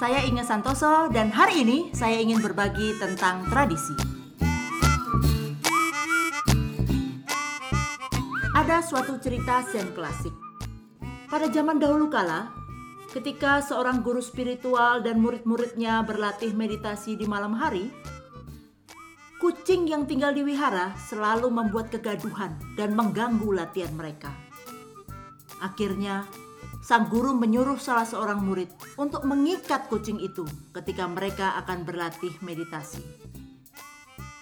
saya Inge Santoso dan hari ini saya ingin berbagi tentang tradisi. Ada suatu cerita zen klasik. Pada zaman dahulu kala, ketika seorang guru spiritual dan murid-muridnya berlatih meditasi di malam hari, kucing yang tinggal di wihara selalu membuat kegaduhan dan mengganggu latihan mereka. Akhirnya, sang guru menyuruh salah seorang murid untuk mengikat kucing itu ketika mereka akan berlatih meditasi.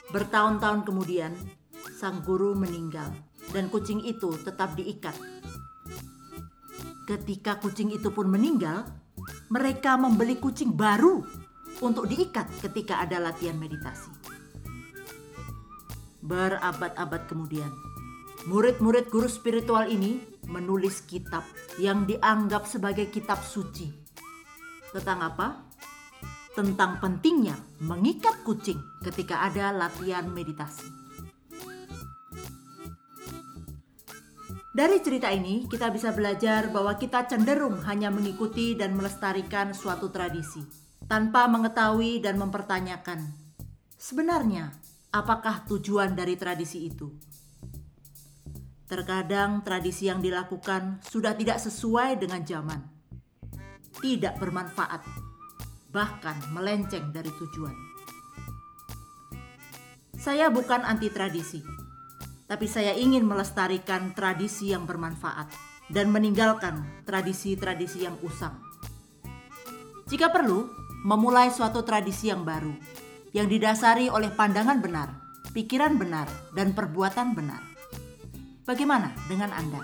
Bertahun-tahun kemudian, sang guru meninggal dan kucing itu tetap diikat. Ketika kucing itu pun meninggal, mereka membeli kucing baru untuk diikat ketika ada latihan meditasi. Berabad-abad kemudian, murid-murid guru spiritual ini menulis kitab yang dianggap sebagai kitab suci. Tentang apa? Tentang pentingnya mengikat kucing ketika ada latihan meditasi. Dari cerita ini, kita bisa belajar bahwa kita cenderung hanya mengikuti dan melestarikan suatu tradisi tanpa mengetahui dan mempertanyakan sebenarnya apakah tujuan dari tradisi itu. Terkadang tradisi yang dilakukan sudah tidak sesuai dengan zaman, tidak bermanfaat, bahkan melenceng dari tujuan. Saya bukan anti tradisi, tapi saya ingin melestarikan tradisi yang bermanfaat dan meninggalkan tradisi-tradisi yang usang. Jika perlu, memulai suatu tradisi yang baru yang didasari oleh pandangan benar, pikiran benar, dan perbuatan benar. Bagaimana dengan Anda?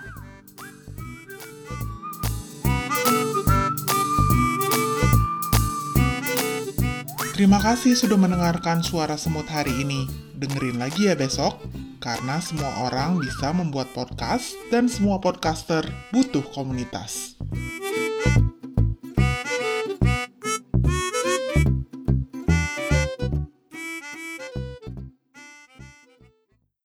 Terima kasih sudah mendengarkan suara semut hari ini. Dengerin lagi ya besok, karena semua orang bisa membuat podcast dan semua podcaster butuh komunitas.